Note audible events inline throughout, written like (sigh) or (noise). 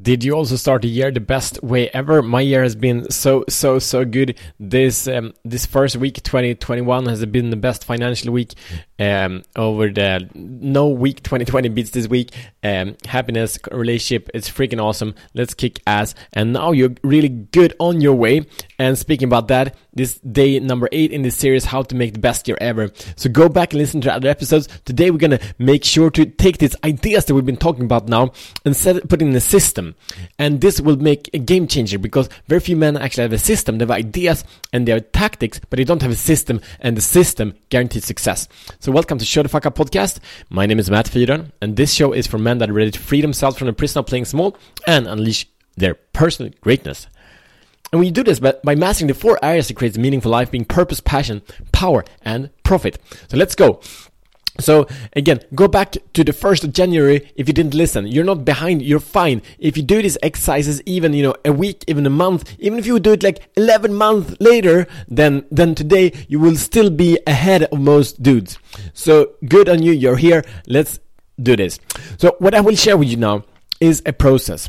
Did you also start the year the best way ever? My year has been so so so good. This um, this first week, 2021, has been the best financial week um, over the no week 2020 beats this week. Um, happiness, relationship, it's freaking awesome. Let's kick ass. And now you're really good on your way. And speaking about that, this day number eight in this series, how to make the best year ever. So go back and listen to other episodes. Today we're gonna make sure to take these ideas that we've been talking about now and set put in a system. And this will make a game changer because very few men actually have a system. They have ideas and they have tactics, but they don't have a system, and the system guarantees success. So welcome to Show the Fuck Up podcast. My name is Matt Fyron, and this show is for men that are ready to free themselves from the prison of playing small and unleash their personal greatness. And we do this by, by mastering the four areas that creates meaningful life, being purpose, passion, power, and profit. So let's go. So again, go back to the 1st of January if you didn't listen. You're not behind, you're fine. If you do these exercises even, you know, a week, even a month, even if you do it like 11 months later than, than today, you will still be ahead of most dudes. So good on you, you're here. Let's do this. So what I will share with you now is a process.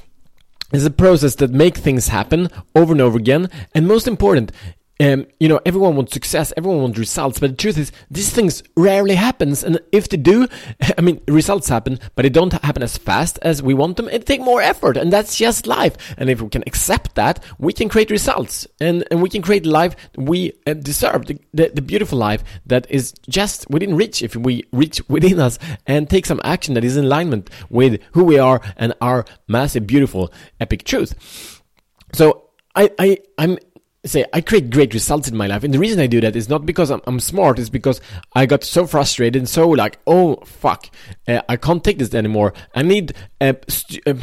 It's a process that make things happen over and over again. And most important, um, you know, everyone wants success, everyone wants results, but the truth is, these things rarely happens. And if they do, (laughs) I mean, results happen, but they don't happen as fast as we want them. It take more effort, and that's just life. And if we can accept that, we can create results, and, and we can create life we uh, deserve, the, the, the beautiful life that is just within reach if we reach within us and take some action that is in alignment with who we are and our massive, beautiful, epic truth. So I, I, I'm say I create great results in my life, and the reason I do that is not because I'm, I'm smart. It's because I got so frustrated and so like, oh fuck, uh, I can't take this anymore. I need a, a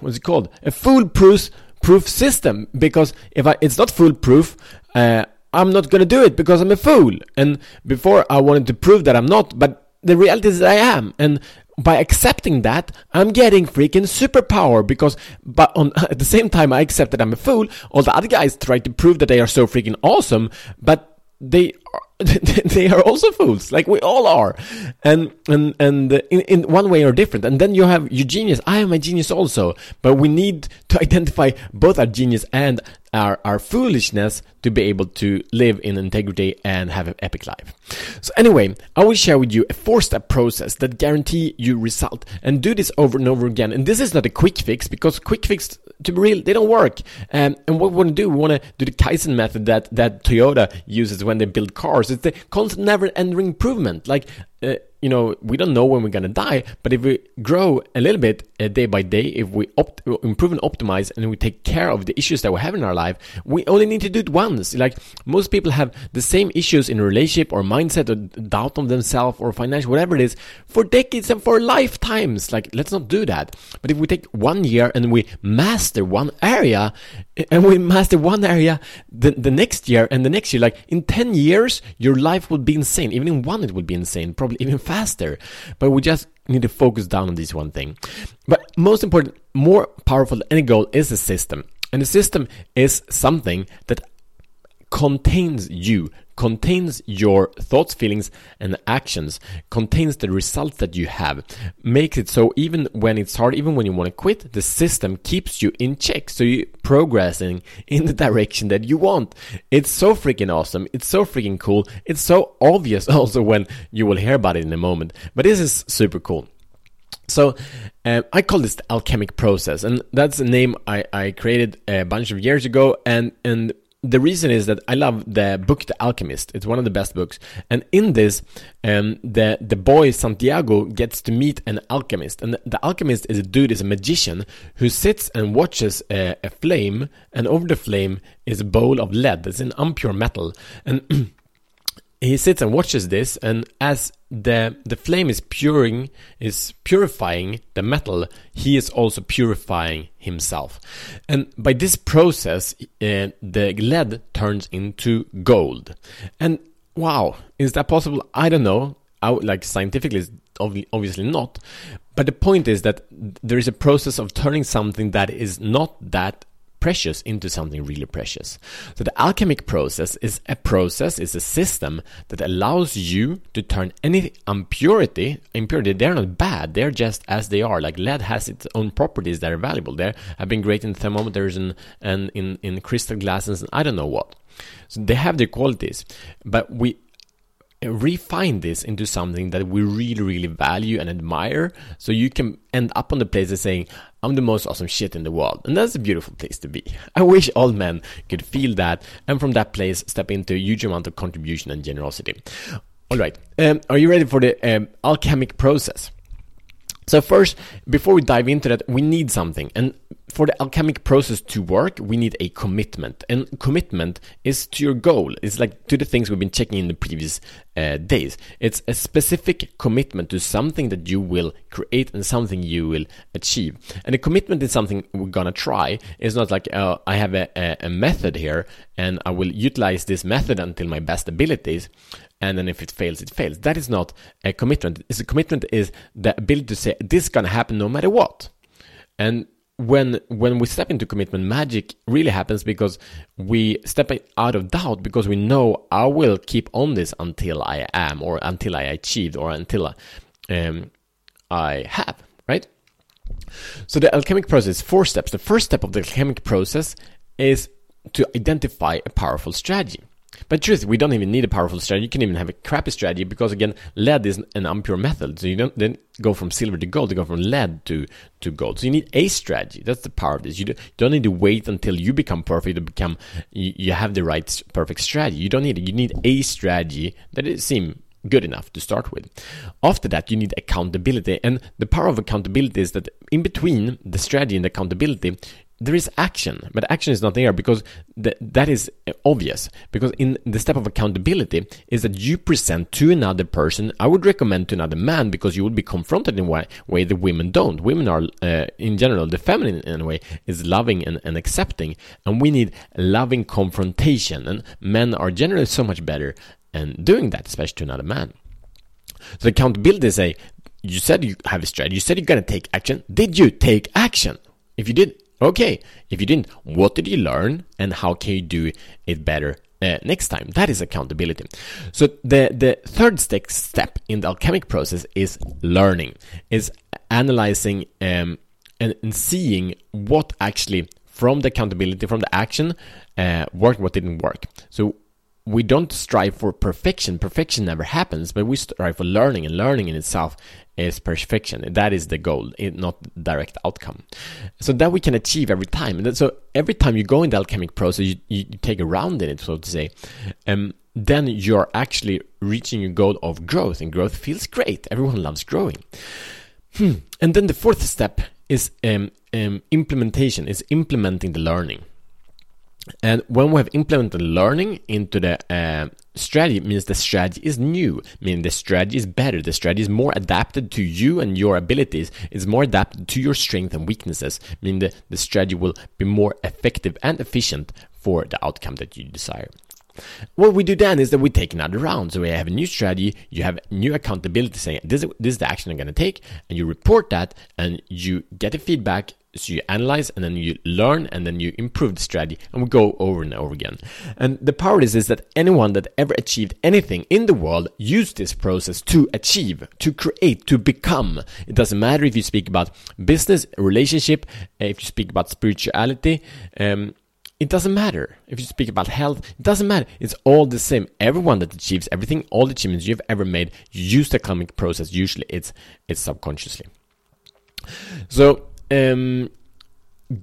what's it called? A foolproof proof system because if I it's not foolproof. Uh, I'm not gonna do it because I'm a fool. And before I wanted to prove that I'm not, but the reality is that I am. And by accepting that, I'm getting freaking superpower because, but on (laughs) at the same time, I accept that I'm a fool. All the other guys try to prove that they are so freaking awesome, but they (laughs) they are also fools, like we all are, and and and in, in one way or different. And then you have your genius. I am a genius also, but we need to (laughs) identify both our genius and our, our foolishness to be able to live in integrity and have an epic life. So anyway, I will share with you a four-step process that guarantee you result and do this over and over again. And this is not a quick fix because quick fix, to be real, they don't work. Um, and what we want to do, we want to do the Kaizen method that, that Toyota uses when they build cars. It's the constant never-ending improvement. Like, uh, you know, we don't know when we're gonna die, but if we grow a little bit uh, day by day, if we opt- improve and optimize, and we take care of the issues that we have in our life, we only need to do it once. Like most people have the same issues in relationship or mindset or doubt on themselves or financial, whatever it is, for decades and for lifetimes. Like, let's not do that. But if we take one year and we master one area, and we master one area the, the next year and the next year, like in 10 years, your life would be insane. Even in one, it would be insane, probably (laughs) even faster. But we just need to focus down on this one thing. But most important, more powerful than any goal is a system. And the system is something that contains you, contains your thoughts, feelings, and actions, contains the results that you have, makes it so even when it's hard, even when you want to quit, the system keeps you in check. So you're progressing in the direction that you want. It's so freaking awesome. It's so freaking cool. It's so obvious (laughs) also when you will hear about it in a moment. But this is super cool. So uh, I call this the alchemic process, and that's a name I, I created a bunch of years ago. And and the reason is that I love the book The Alchemist. It's one of the best books. And in this, um, the the boy Santiago gets to meet an alchemist, and the, the alchemist is a dude, is a magician who sits and watches a, a flame, and over the flame is a bowl of lead. It's an impure metal, and (clears throat) he sits and watches this, and as the the flame is puring is purifying the metal, he is also purifying himself, and by this process, uh, the lead turns into gold. And wow, is that possible? I don't know. I, like scientifically, obviously not. But the point is that there is a process of turning something that is not that precious into something really precious. So the alchemic process is a process, is a system that allows you to turn any impurity, impurity, they're not bad, they're just as they are. Like lead has its own properties that are valuable. There have been great in thermometers and, and in, in crystal glasses and I don't know what. So they have their qualities, but we refine this into something that we really, really value and admire. So you can end up on the place of saying, I'm the most awesome shit in the world. And that's a beautiful place to be. (laughs) I wish all men could feel that and from that place step into a huge amount of contribution and generosity. All right. Um, are you ready for the um, alchemic process? So first, before we dive into that, we need something. And for the alchemic process to work, we need a commitment. And commitment is to your goal. It's like to the things we've been checking in the previous uh, days. It's a specific commitment to something that you will create and something you will achieve. And a commitment is something we're gonna try. It's not like uh, I have a, a, a method here and I will utilize this method until my best abilities and then if it fails, it fails. That is not a commitment. It's a commitment is the ability to say this is gonna happen no matter what. And when when we step into commitment, magic really happens because we step out of doubt because we know I will keep on this until I am, or until I achieved, or until um, I have. Right. So the alchemic process, four steps. The first step of the alchemic process is to identify a powerful strategy. But truth, we don't even need a powerful strategy. You can even have a crappy strategy because again, lead is an impure metal. So you don't then go from silver to gold. You go from lead to, to gold. So you need a strategy. That's the power of this. You, do, don't need to wait until you become perfect to become you, you have the right perfect strategy. You don't need it. You need a strategy that it seem good enough to start with. After that, you need accountability. And the power of accountability is that in between the strategy and the accountability, there is action, but action is not there because th- that is obvious. Because in the step of accountability is that you present to another person. I would recommend to another man because you would be confronted in a way, way the women don't. Women are, uh, in general, the feminine in a way is loving and, and accepting, and we need loving confrontation. And men are generally so much better and doing that, especially to another man. So accountability is a you said you have a strategy. You said you're gonna take action. Did you take action? If you did, Okay, if you didn't, what did you learn and how can you do it better uh, next time? That is accountability. So the the third step step in the alchemic process is learning, is analyzing um, and, and seeing what actually from the accountability from the action uh, worked, what didn't work. So we don't strive for perfection. Perfection never happens, but we strive for learning, and learning in itself is perfection. That is the goal, not direct outcome. So that we can achieve every time. And so every time you go in the alchemic process, you, you take a round in it, so to say. Um, then you're actually reaching your goal of growth, and growth feels great. Everyone loves growing. Hmm. And then the fourth step is um, um, implementation, is implementing the learning. And when we have implemented learning into the uh, strategy, means the strategy is new, meaning the strategy is better. The strategy is more adapted to you and your abilities. It's more adapted to your strengths and weaknesses, meaning the, the strategy will be more effective and efficient for the outcome that you desire. What we do then is that we take another round. So we have a new strategy, you have new accountability saying this, this is the action I'm going to take, and you report that, and you get the feedback, so you analyze and then you learn and then you improve the strategy and we go over and over again. And the power is, is that anyone that ever achieved anything in the world used this process to achieve, to create, to become. It doesn't matter if you speak about business, relationship, if you speak about spirituality, um, it doesn't matter if you speak about health it doesn't matter it's all the same everyone that achieves everything all the achievements you've ever made use the alchemic process usually it's it's subconsciously so um,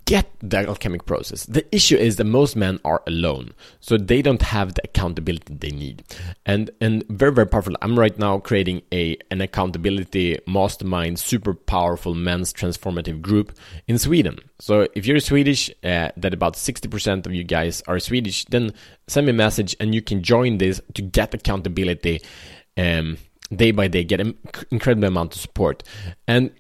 get the alchemic process. The issue is that most men are alone, so they don't have the accountability they need. And and very very powerful. I'm right now creating a an accountability mastermind, super powerful men's transformative group in Sweden. So if you're Swedish, uh, that about 60% of you guys are Swedish, then send me a message and you can join this to get accountability. Um, day by day, get an incredible amount of support and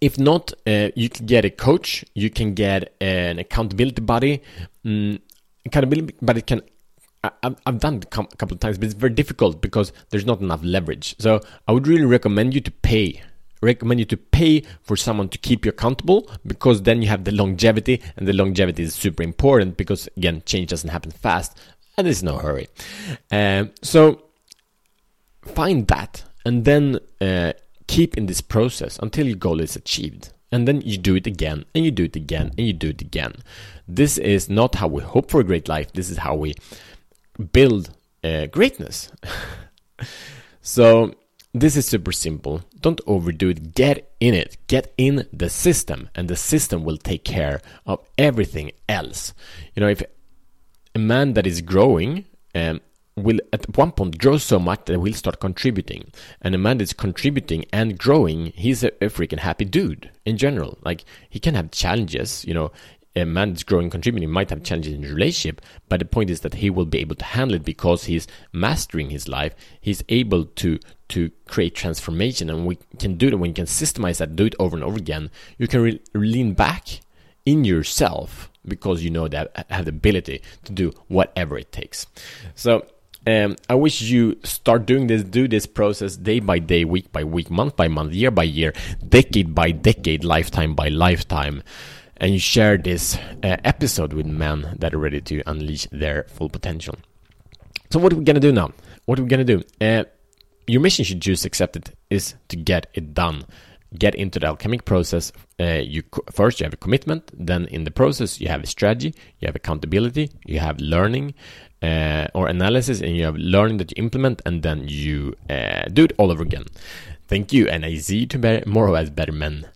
if not, uh, you can get a coach, you can get an accountability buddy. Mm, accountability buddy can. I, I've done it a couple of times, but it's very difficult because there's not enough leverage. So I would really recommend you to pay recommend you to pay for someone to keep you accountable because then you have the longevity and the longevity is super important because again change doesn't happen fast and there's no hurry um, so find that and then uh, keep in this process until your goal is achieved and then you do it again and you do it again and you do it again this is not how we hope for a great life this is how we build uh, greatness (laughs) so this is super simple. Don't overdo it. Get in it. Get in the system, and the system will take care of everything else. You know, if a man that is growing um, will at one point grow so much that he'll start contributing, and a man that's contributing and growing, he's a, a freaking happy dude in general. Like he can have challenges. You know, a man that's growing contributing might have challenges in relationship, but the point is that he will be able to handle it because he's mastering his life. He's able to to create transformation, and we can do it when you can systemize that, do it over and over again. You can re- lean back in yourself because you know that have the ability to do whatever it takes. So. Um, I wish you start doing this, do this process day by day, week by week, month by month, year by year, decade by decade, lifetime by lifetime and you share this uh, episode with men that are ready to unleash their full potential. So, what are we gonna do now? What are we gonna do? Uh, your mission should just accepted is to get it done. Get into the alchemic process. Uh, you first you have a commitment, then in the process you have a strategy, you have accountability, you have learning uh, or analysis, and you have learning that you implement, and then you uh, do it all over again. Thank you, and I see you tomorrow as better men.